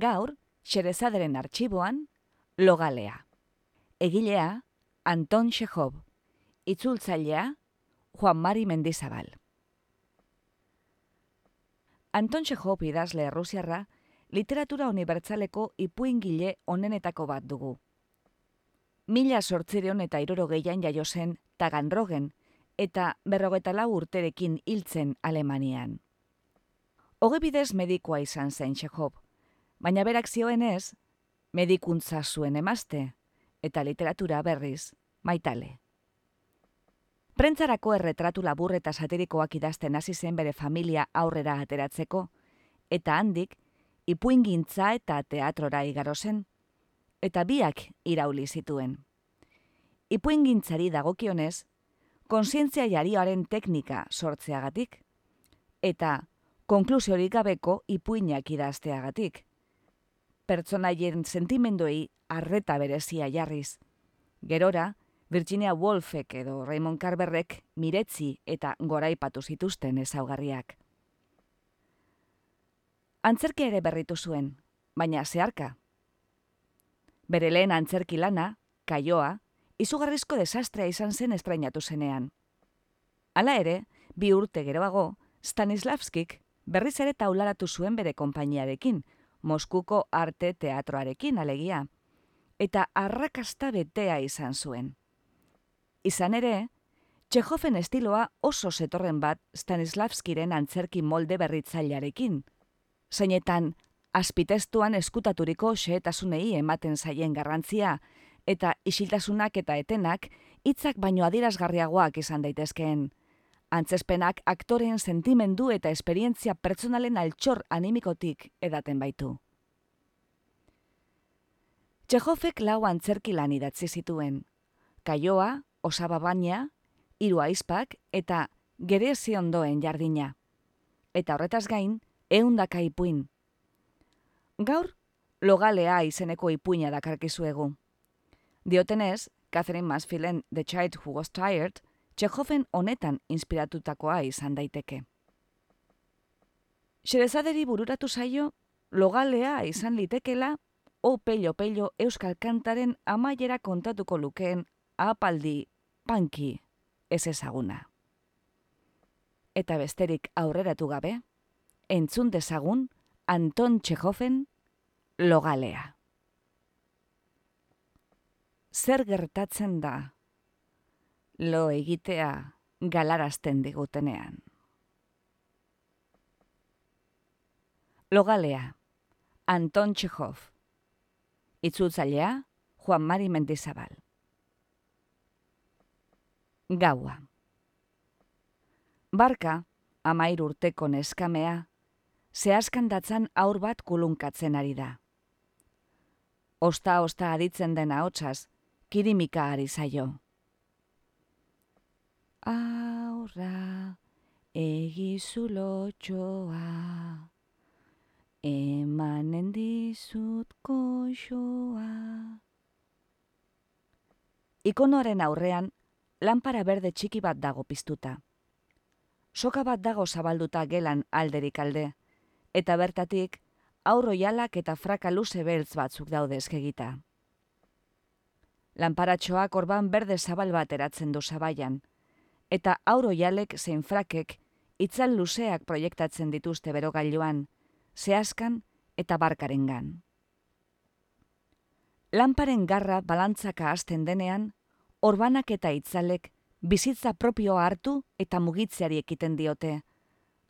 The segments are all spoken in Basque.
Gaur, Xerezaderen arxiboan, Logalea. Egilea, Anton Chekhov. Itzultzailea, Juan Mari Mendizabal. Anton Chekhov idazle errusiarra, literatura unibertsaleko ipuingile onenetako bat dugu. Mila sortzireon eta iroro gehian jaio zen Taganrogen eta berrogeta lau urterekin hiltzen Alemanian. Hogebidez medikoa izan zen Chekhov, baina berak zioenez, medikuntza zuen emazte, eta literatura berriz, maitale. Prentzarako erretratu labur eta satirikoak idazten hasi zen bere familia aurrera ateratzeko, eta handik, ipuingintza eta teatrora igaro zen, eta biak irauli zituen. Ipuingintzari dagokionez, konsientzia jarioaren teknika sortzeagatik, eta konklusiorik gabeko ipuinak idazteagatik, pertsonaien sentimenduei arreta berezia jarriz. Gerora, Virginia Woolfek edo Raymond Carverrek miretzi eta goraipatu zituzten ezaugarriak. Antzerki ere berritu zuen, baina zeharka. Bere lehen antzerki lana, kaioa, izugarrizko desastrea izan zen estrainatu zenean. Hala ere, bi urte geroago, Stanislavskik berriz ere taularatu zuen bere konpainiarekin, Moskuko arte teatroarekin alegia, eta arrakasta betea izan zuen. Izan ere, Txehofen estiloa oso zetorren bat Stanislavskiren antzerki molde berritzailearekin, zeinetan azpitestuan eskutaturiko xehetasunei ematen zaien garrantzia, eta isiltasunak eta etenak hitzak baino adirazgarriagoak izan daitezkeen. Antzespenak aktoren sentimendu eta esperientzia pertsonalen altxor animikotik edaten baitu. Txehofek lau antzerki lan idatzi zituen. Kaioa, osaba baina, hiru aizpak eta gere ondoen jardina. Eta horretaz gain, eundaka ipuin. Gaur, logalea izeneko ipuina dakarkizuegu. Diotenez, Catherine Masfield The Child Who Was Tired, Txehofen honetan inspiratutakoa izan daiteke. Xerezaderi bururatu zaio, logalea izan litekela, o pello pello euskal kantaren amaiera kontatuko lukeen apaldi panki ez ezaguna. Eta besterik aurreratu gabe, entzun dezagun Anton Txehofen logalea. Zer gertatzen da lo egitea galarazten digutenean. Logalea, Anton Txehov. Itzultzailea, Juan Mari Mendizabal. Gaua. Barka, amair urteko neskamea, zehazkandatzan aur bat kulunkatzen ari da. Osta-osta aditzen dena hotzaz, kirimika ari zaio aurra egizulo txoa, emanen dizut koxoa. Ikonoaren aurrean, lanpara berde txiki bat dago piztuta. Soka bat dago zabalduta gelan alderik alde, eta bertatik, aurro jalak eta fraka luze beltz batzuk daude eskegita. Lanparatxoak orban berde zabal bat eratzen du zabaian, eta auro jalek zein frakek itzal luzeak proiektatzen dituzte berogailuan, zehazkan eta barkarengan. Lamparen garra balantzaka hasten denean, orbanak eta itzalek bizitza propioa hartu eta mugitzeari ekiten diote,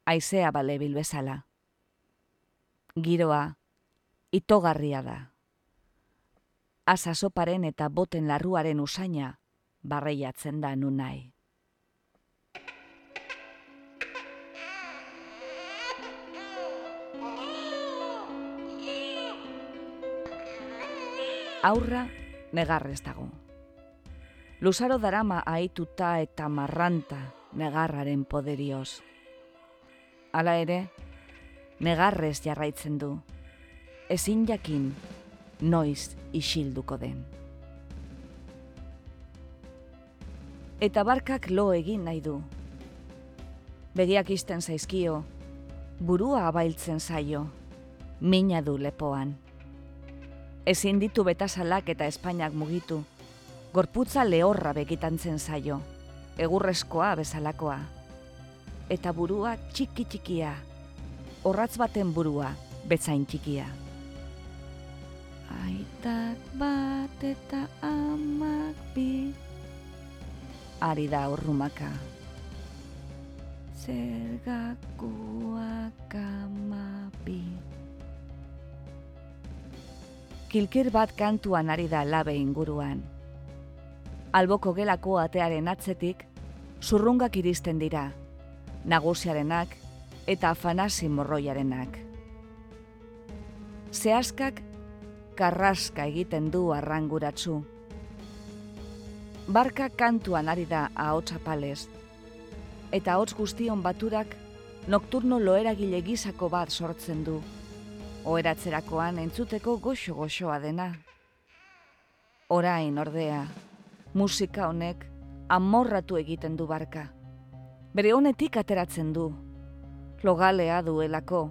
aizea bale bilbezala. giroa, itogarria da. Azazoparen eta boten larruaren usaina barreiatzen da nunai. Aurra negarrez dago. Luzaro darama aituta eta marranta negarraren poderioz. Hala ere, negarrez jarraitzen du. Ezin jakin, noiz isilduko den. Eta barkak lo egin nahi du. Begiak izten zaizkio, burua abailtzen zaio, mina du lepoan ezin ditu betasalak eta Espainiak mugitu. Gorputza lehorra begitantzen zaio, egurrezkoa bezalakoa. Eta burua txiki txikia, horratz baten burua betzain txikia. Aitak bat eta amak bi, ari da urrumaka. Zergakuak amabi kilkir bat kantuan ari da labe inguruan. Alboko gelako atearen atzetik, zurrungak iristen dira, nagusiarenak eta afanasi morroiarenak. Zehazkak karraska egiten du arranguratzu. Barka kantuan ari da ahotsa palez, eta ahots guztion baturak nokturno loeragile gizako bat sortzen du oheratzerakoan entzuteko goxo-goxoa dena. Orain ordea, musika honek amorratu egiten du barka. Bere honetik ateratzen du, logalea duelako,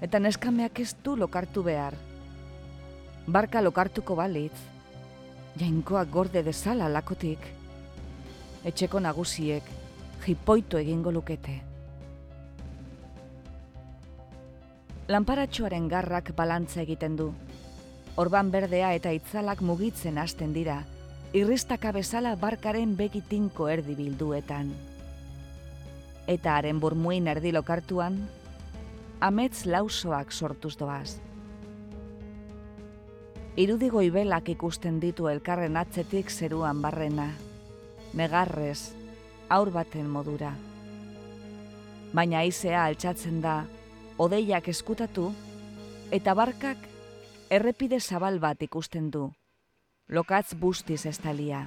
eta neskameak ez du lokartu behar. Barka lokartuko balitz, jainkoak gorde dezala lakotik, etxeko nagusiek jipoitu egingo lukete. Lanparatxoaren garrak balantza egiten du. Orban berdea eta itzalak mugitzen hasten dira, irristaka bezala barkaren begitinko erdi bilduetan. Eta haren burmuin erdi lokartuan, amets lausoak sortuz doaz. Irudi goibelak ikusten ditu elkarren atzetik zeruan barrena, negarrez, aur baten modura. Baina aizea altxatzen da, odeiak eskutatu, eta barkak errepide zabal bat ikusten du, lokatz bustiz estalia.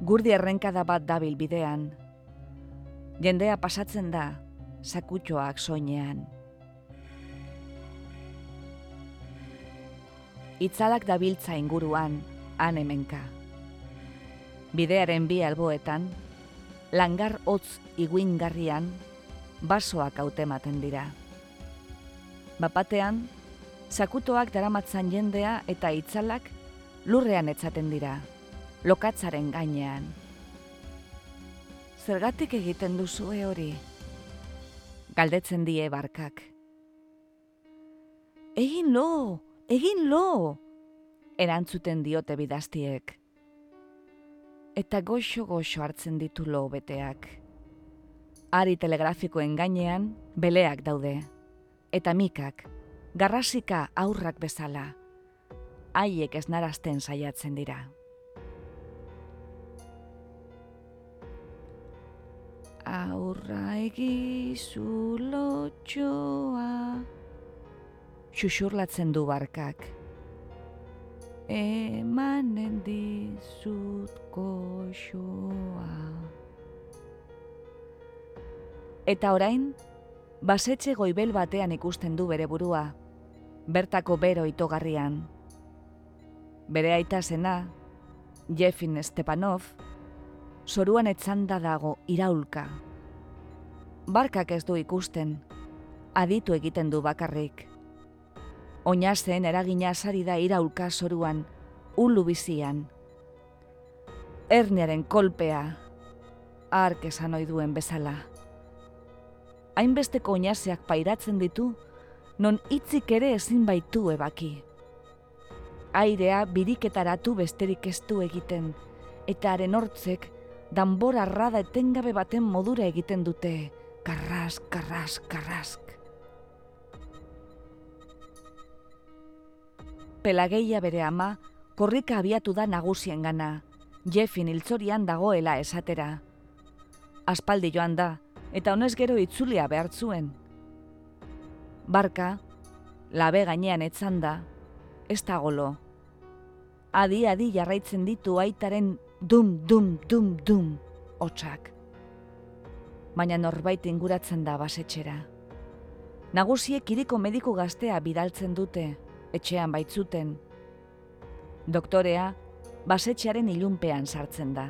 Gurdi errenkada bat dabil bidean, jendea pasatzen da, sakutxoak soinean. Itzalak dabiltza inguruan, han hemenka. Bidearen bi alboetan, langar hotz iguingarrian, basoak hautematen dira. Bapatean, sakutoak daramatzan jendea eta itzalak lurrean etzaten dira, lokatzaren gainean. Zergatik egiten duzue hori? Galdetzen die barkak. Egin lo, egin lo! Erantzuten diote bidaztiek. Eta goxo-goxo hartzen ditu lo beteak ari telegrafikoen gainean beleak daude. Eta mikak, garrasika aurrak bezala, haiek ez narazten saiatzen dira. Aurra egizu lotxoa, xuxurlatzen du barkak. Emanen dizut koxoa. Eta orain, basetxe goibel batean ikusten du bere burua, bertako bero itogarrian. Bere aita zena, Jefin Stepanov, soruan etzanda dago iraulka. Barkak ez du ikusten, aditu egiten du bakarrik. Oinazen eragina sari da iraulka soruan, ulu bizian. Erniaren kolpea, ark esan duen bezala hainbesteko oinaseak pairatzen ditu, non hitzik ere ezin baitu ebaki. Airea biriketaratu besterik ez du egiten, eta haren hortzek danbor arrada etengabe baten modura egiten dute, karrask, karrask, karrask. Pelageia bere ama, korrika abiatu da nagusiengana, Jeffin hiltzorian dagoela esatera. Aspaldi joan da, eta honez gero itzulia behartzuen. Barka, labe gainean etzan da, ez da golo. Adi adi jarraitzen ditu aitaren dum dum dum dum hotxak. Baina norbait inguratzen da basetxera. Nagusiek iriko mediku gaztea bidaltzen dute, etxean baitzuten. Doktorea, basetxearen ilunpean sartzen da.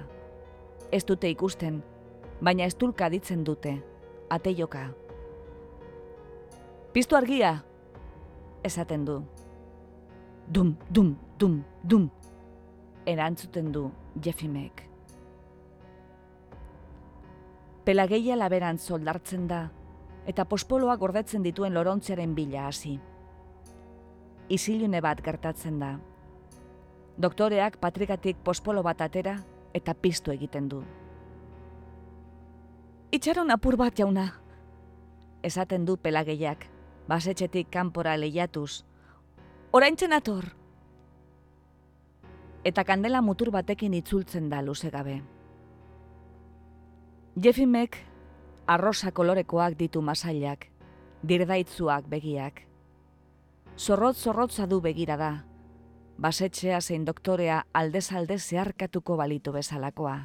Ez dute ikusten, baina ez tulka ditzen dute, ate joka. Piztu argia, esaten du. Dum, dum, dum, dum, erantzuten du Jefimek. Pelageia laberan zoldartzen da, eta pospoloa gordetzen dituen lorontziaren bila hasi. Isilune bat gertatzen da. Doktoreak patrikatik pospolo bat atera eta piztu egiten du. Itxaron apur bat jauna, esaten du pelageiak, basetxetik kanpora lehiatuz. Oraintzen ator! Eta kandela mutur batekin itzultzen da luze gabe. Jefimek arrosa kolorekoak ditu masailak, dirdaitzuak begiak. Zorrot zorrotza du begira da, basetxea zein doktorea aldez alde zeharkatuko balitu bezalakoa.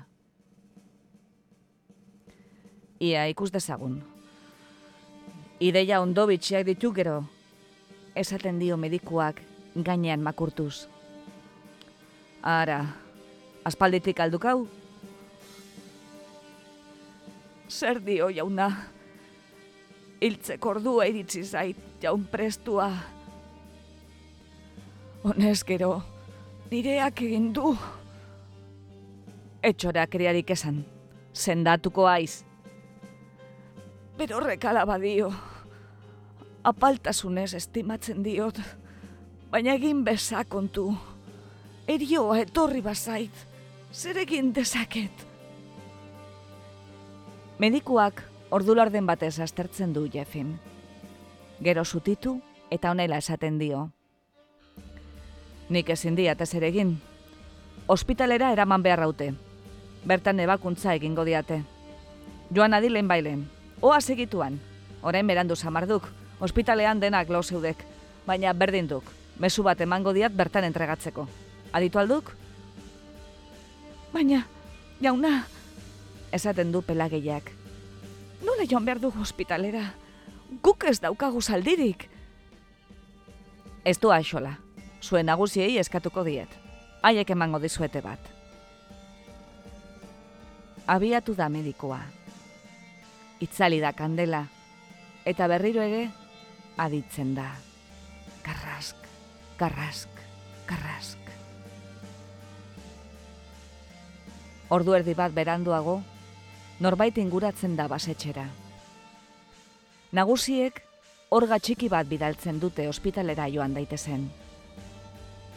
Ia ikus dezagun. Ideia ondo bitxiak ditu gero, esaten dio medikuak gainean makurtuz. Ara, aspalditik aldukau, zer dio jauna? Hiltzek ordua iritsi zait jaun prestua. Honez gero, nireak egin du. Etxora kriarik esan, sendatuko aiz. Berorrek alabadio, apaltasunez estimatzen diot, baina egin bezakontu. Erioa etorri bazait, zer egin dezaket? Medikuak ordu larden batez aztertzen du Jeffin. Gero zutitu eta honela esaten dio. Nik ezin diat ez ere egin. Hospitalera eraman behar raute. Bertan ebakuntza egingo diate. Joan adilen bailen. Oa segituan. Orain berandu samarduk. Hospitalean denak lo zeudek. Baina berdin duk. Mesu bat emango diat bertan entregatzeko. Aditu alduk? Baina, jauna, esaten du pelageiak. Nola joan behar dugu hospitalera? Guk ez daukagu zaldirik. Ez du aixola. Zuen nagusiei eskatuko diet. Haiek emango dizuete bat. Abiatu da medikoa. Itzali da kandela. Eta berriro ere, aditzen da. Karrask, karrask, karrask. Ordu erdi bat beranduago, norbait inguratzen da basetxera. Nagusiek orga txiki bat bidaltzen dute ospitalera joan daitezen.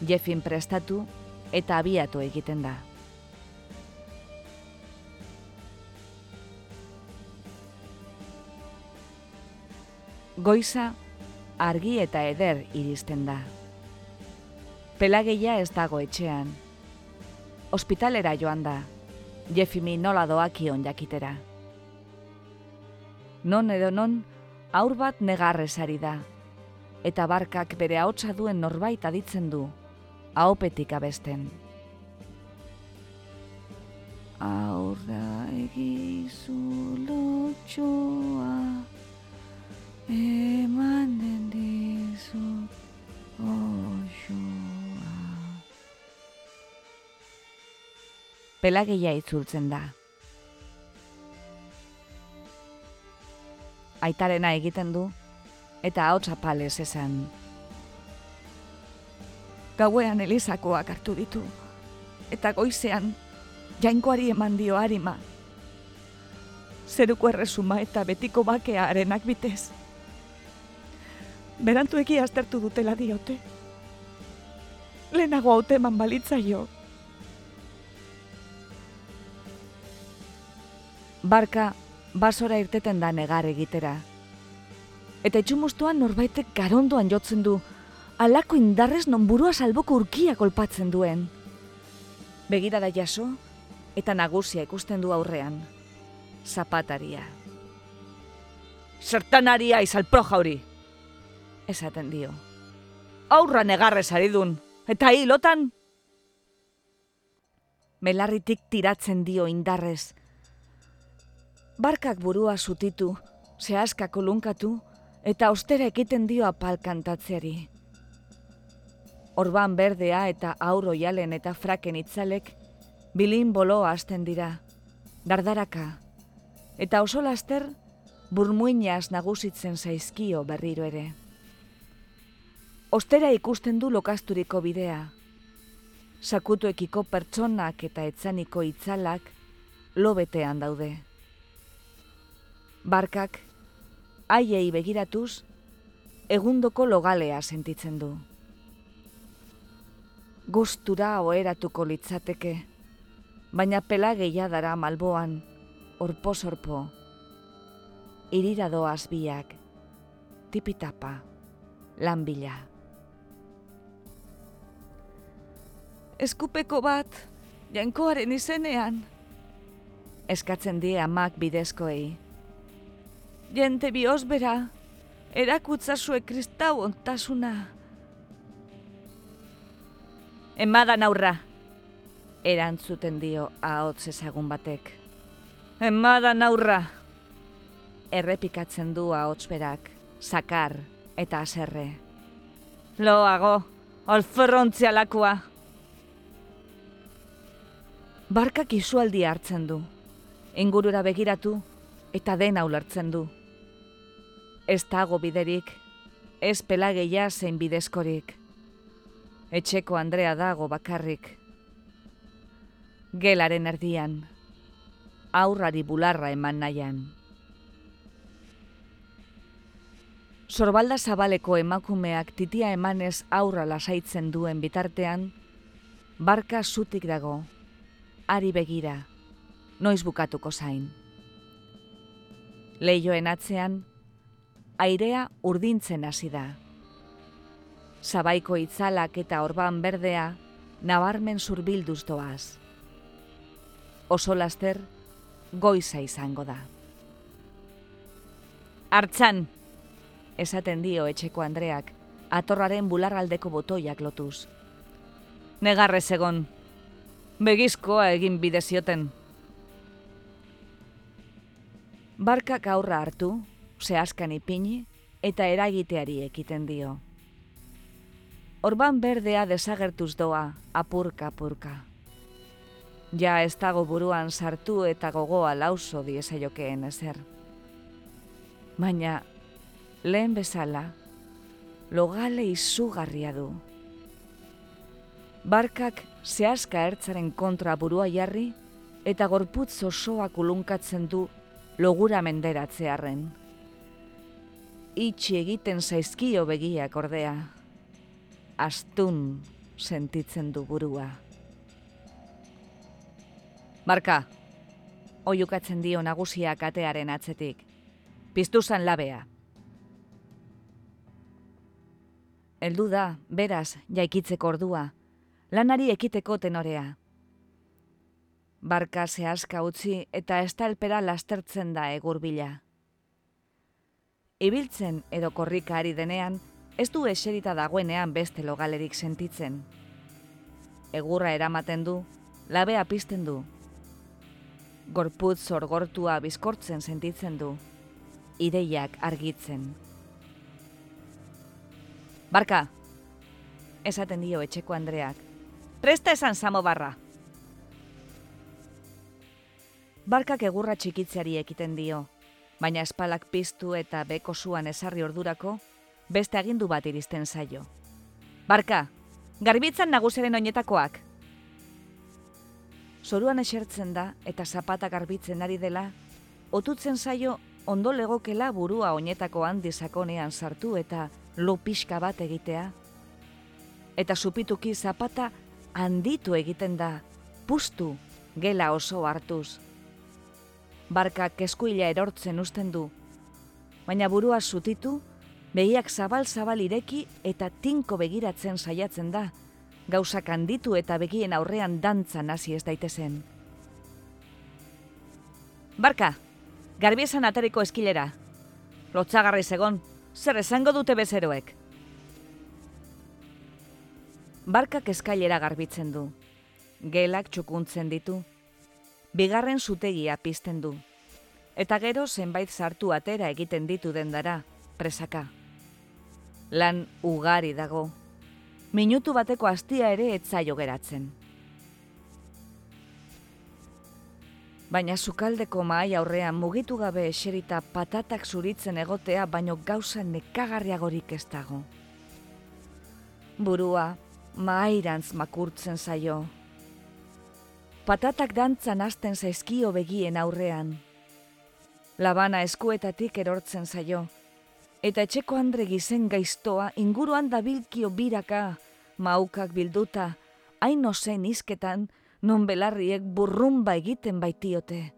Jeffin prestatu eta abiatu egiten da. Goiza argi eta eder iristen da. Pelageia ez dago etxean. Ospitalera joan da, Jefimi nola doakion jakitera. Non edo non, aur bat negarrezari da, eta barkak bere ahotsa duen norbait aditzen du, ahopetik abesten. Aurra egizu lotxoa, emanen dizu pelageia itzultzen da. Aitarena egiten du, eta hau txapalez esan. Gauean elizakoak hartu ditu, eta goizean jainkoari eman dio harima. Zeruko erresuma eta betiko bakea arenak bitez. Berantu egi aztertu dutela diote. Lehenago haute eman balitzaio, barka basora irteten da negar egitera. Eta itxumustuan norbaitek garondoan jotzen du, alako indarrez non burua salboko urkia kolpatzen duen. Begira da jaso, eta nagusia ikusten du aurrean. Zapataria. Zertanaria izalpro jauri! Esaten dio. Aurra negarrez ari dun, eta hilotan? Melarritik tiratzen dio indarrez. Barkak burua zutitu, zehazka kolunkatu, eta ostera ekiten dio apal kantatzeari. Orban berdea eta auro jalen eta fraken itzalek, bilin bolo hasten dira, dardaraka, eta oso laster, burmuinaz nagusitzen zaizkio berriro ere. Ostera ikusten du lokasturiko bidea, sakutuekiko pertsonak eta etzaniko itzalak lobetean daude. Barkak, haiei begiratuz, egundoko logalea sentitzen du. Gustura oheratuko litzateke, baina pela dara malboan, orpo-sorpo, irira doaz biak, tipitapa, lanbila. Eskupeko bat, jainkoaren izenean, eskatzen die amak bidezkoei jente bihozbera, erakutzazue kristau ontasuna. Emadan aurra, erantzuten dio ahotz ezagun batek. Emadan aurra, errepikatzen du ahotz berak, sakar eta aserre. Loago, alferrontzia lakua. Barkak izualdi hartzen du. Ingurura begiratu eta dena ulertzen du ez dago biderik, ez pelageia zein bidezkorik. Etxeko Andrea dago bakarrik. Gelaren erdian, aurrari bularra eman nahian. Sorbalda zabaleko emakumeak titia emanez aurra lasaitzen duen bitartean, barka zutik dago, ari begira, noiz bukatuko zain. Leioen atzean, airea urdintzen hasi da. Zabaiko itzalak eta orban berdea nabarmen zurbilduz doaz. Oso laster, goiza izango da. Artzan, esaten dio etxeko Andreak, atorraren bularraldeko botoiak lotuz. Negarrez egon, begizkoa egin bidezioten. Barkak aurra hartu, zehazkan ipini eta eragiteari ekiten dio. Orban berdea desagertuz doa, apurka-apurka. Ja ez dago buruan sartu eta gogoa lauso diezaiokeen ezer. Baina, lehen bezala, logale izugarria du. Barkak zehazka ertzaren kontra burua jarri eta gorputz osoak ulunkatzen du logura menderatzearen itxi egiten zaizkio begiak ordea. Astun sentitzen du burua. Marka, oiukatzen dio nagusia katearen atzetik. Piztu zan labea. Eldu da, beraz, jaikitzeko ordua, lanari ekiteko tenorea. Barka zehazka utzi eta estalpera lastertzen da egurbila ibiltzen edo korrika ari denean, ez du eserita dagoenean beste logalerik sentitzen. Egurra eramaten du, labea pizten du. Gorputz zorgortua bizkortzen sentitzen du, ideiak argitzen. Barka, esaten dio etxeko Andreak, presta esan samo barra. Barkak egurra txikitzeari ekiten dio, baina espalak piztu eta beko zuan esarri ordurako, beste agindu bat iristen zaio. Barka, garbitzan naguseren oinetakoak. Zoruan esertzen da eta zapata garbitzen ari dela, otutzen zaio ondo legokela burua oinetako handi sakonean sartu eta lo pixka bat egitea. Eta supituki zapata handitu egiten da, pustu, gela oso hartuz barka keskuila erortzen usten du, baina burua zutitu Begiak zabal-zabal ireki eta tinko begiratzen saiatzen da, gauzak handitu eta begien aurrean dantzan hasi ez daitezen. Barka, garbiesan ateriko eskilera. Lotzagarri zegon, zer esango dute bezeroek. Barkak eskailera garbitzen du. Gelak txukuntzen ditu. Bigarren zutegia pizten du. Eta gero zenbait sartu atera egiten ditu dendara, presaka. Lan ugari dago. Minutu bateko astia ere etzaio geratzen. Baina sukaldeko mahai aurrean mugitu gabe eserita patatak zuritzen egotea baino gauza nekagarriagorik ez dago. Burua, mahairantz makurtzen zaio. Patatak dantzan hasten zaizkio begien aurrean. Labana eskuetatik erortzen zaio. Eta etxeko andre gizen gaiztoa inguruan dabilkio biraka, maukak bilduta, hain ozen izketan, non belarriek burrumba egiten baitiote.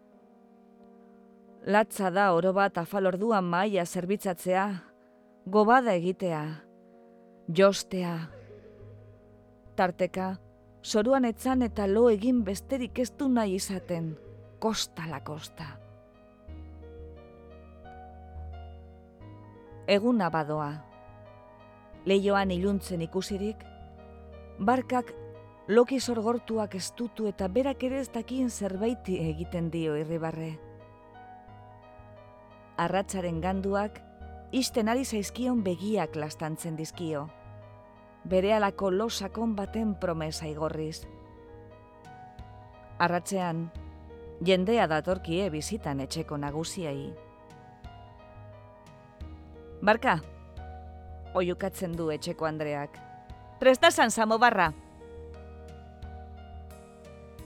Latza da oro bat afalorduan maia zerbitzatzea, gobada egitea, jostea. Tarteka, soruan etzan eta lo egin besterik ez du nahi izaten, kosta la kosta. Egun abadoa. Leioan iluntzen ikusirik, barkak loki sorgortuak estutu eta berak ere ez dakien zerbaiti egiten dio irribarre. Arratzaren ganduak, isten ari zaizkion begiak lastantzen dizkio. Bere alako losakon baten promesa igorriz. Arratzean, jendea datorkie bizitan etxeko nagusiai. Barka, oiukatzen du etxeko Andreak. Prestasan samobarra!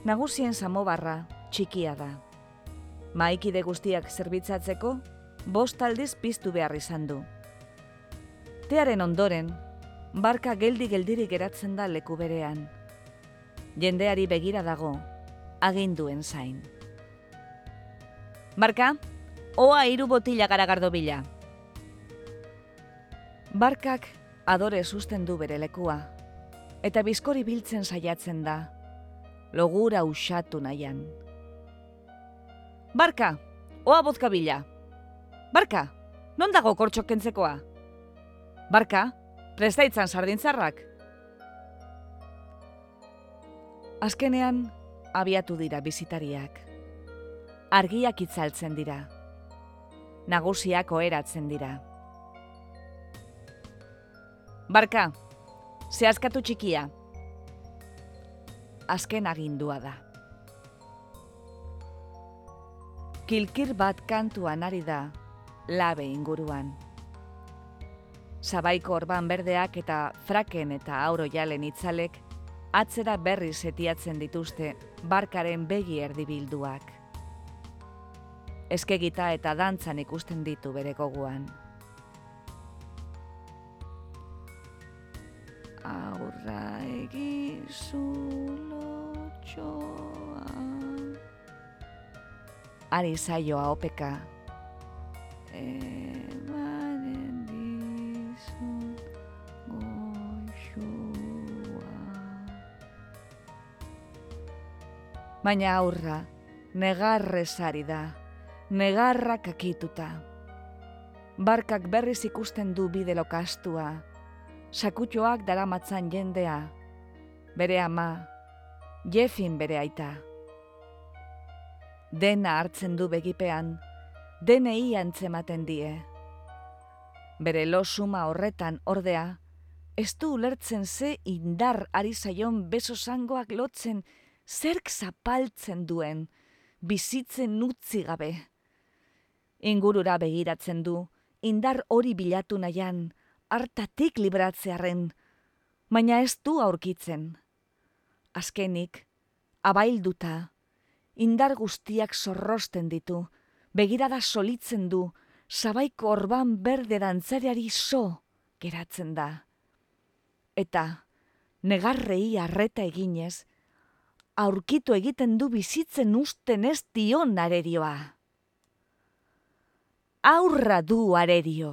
Nagusien samobarra txikia da. Maikide guztiak zerbitzatzeko, bost aldiz piztu behar izan du. Tearen ondoren, barka geldi-geldirik geratzen da leku berean. Jendeari begira dago, aginduen zain. Barka, oa hiru botila garagardo bila. Barkak adore susten du bere lekua, eta bizkori biltzen saiatzen da, logura usatu nahian. Barka, oa bozka bila. Barka, non dago kortxok kentzekoa? Barka, prestaitzan sardintzarrak. Azkenean, abiatu dira bizitariak. Argiak itzaltzen dira. Nagusiak oheratzen dira. Barka, zehazkatu txikia azken agindua da. Kilkir bat kantuan ari da, labe inguruan. Zabaiko orban berdeak eta fraken eta auro jalen itzalek, atzera berri setiatzen dituzte barkaren begi erdibilduak. Eskegita eta dantzan ikusten ditu bere goguan. Aurra egizu goxoa Ari zaioa opeka Emanen Baina aurra, negarrez ari da, negarrak akituta. Barkak berriz ikusten du bide lokastua, sakutxoak daramatzan jendea, bere ama, Jefin bere aita. Dena hartzen du begipean, denei antzematen die. Bere losuma horretan ordea, ez du ulertzen ze indar ari zaion beso zangoak lotzen, zerk zapaltzen duen, bizitzen utzi gabe. Ingurura begiratzen du, indar hori bilatu nahian, hartatik libratzearen, baina ez du aurkitzen azkenik, abailduta, indar guztiak zorrosten ditu, begirada solitzen du, sabaiko orban berde dantzariari so geratzen da. Eta, negarrei arreta eginez, aurkitu egiten du bizitzen usten ez dion arerioa. Aurra du arerio.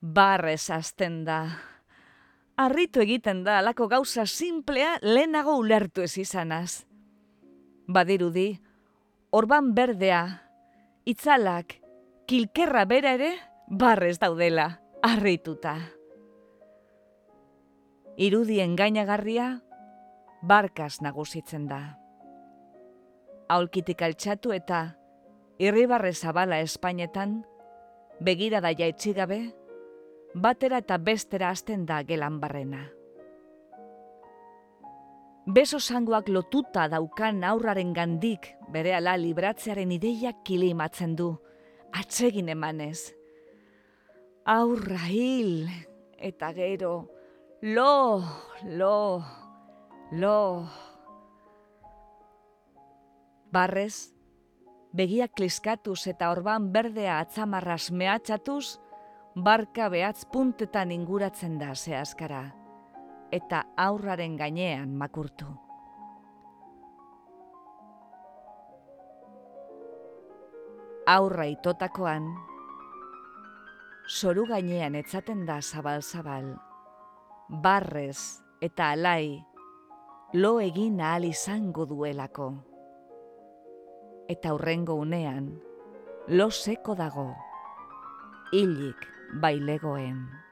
Barrez azten da. Arritu egiten da alako gauza simplea lehenago ulertu ez izanaz. Badirudi, orban berdea, itzalak, kilkerra bera ere, barrez daudela, arrituta. Irudien gainagarria, barkaz nagusitzen da. Aulkitik altxatu eta irribarre zabala Espainetan, begira da jaitxigabe, batera eta bestera hasten da gelan barrena. Beso zangoak lotuta daukan aurraren gandik bere ala libratzearen ideia kilimatzen du, atsegin emanez. Aurra hil eta gero, lo, lo, lo. Barrez, begiak kliskatuz eta orban berdea atzamarras mehatxatuz, barka behatz puntetan inguratzen da zehazkara, eta aurraren gainean makurtu. Aurra itotakoan, soru gainean etzaten da zabal-zabal, barrez eta alai, lo egin ahal izango duelako eta hurrengo unean, lo seko dago, hilik bailegoen.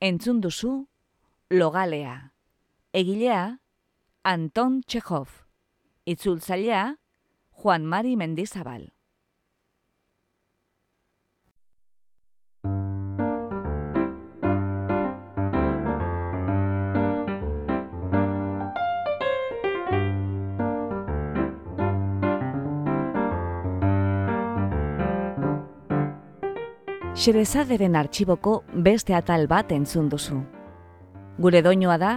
Entzun duzu, logalea. Egilea, Anton Txehov. Itzultzailea, Juan Mari Mendizabal. Xerezaderen artxiboko beste atal bat entzun duzu. Gure doinoa da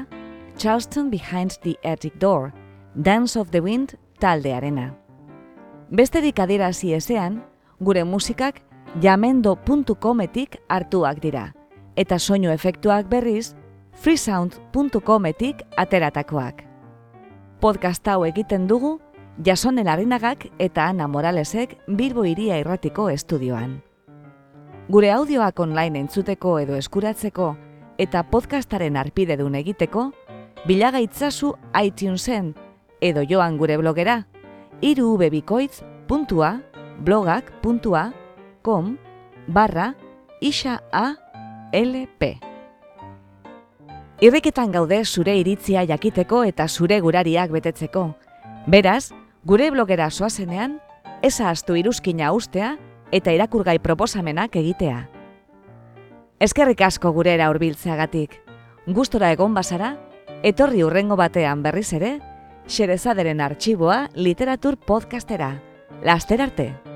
Charleston Behind the Attic Door, Dance of the Wind taldearena. Besterik adierazi ezean, gure musikak jamendo.cometik hartuak dira, eta soinu efektuak berriz freesound.cometik ateratakoak. Podcast hau egiten dugu Jasone Larinagak eta Ana Moralesek Bilbo Iria Irratiko estudioan. Gure audioak online entzuteko edo eskuratzeko eta podcastaren arpidedun egiteko, bilagaitzazu iTunesen edo joan gure blogera irubebikoitz.blogak.com barra isa a lp. Irriketan gaude zure iritzia jakiteko eta zure gurariak betetzeko. Beraz, gure blogera soazenean, eza astu iruzkina ustea eta irakurgai proposamenak egitea. Eskerrik asko gurera hurbiltzeagatik. Gustora egon bazara, etorri urrengo batean berriz ere, Xerezaderen artxiboa literatur podcastera. Laster arte!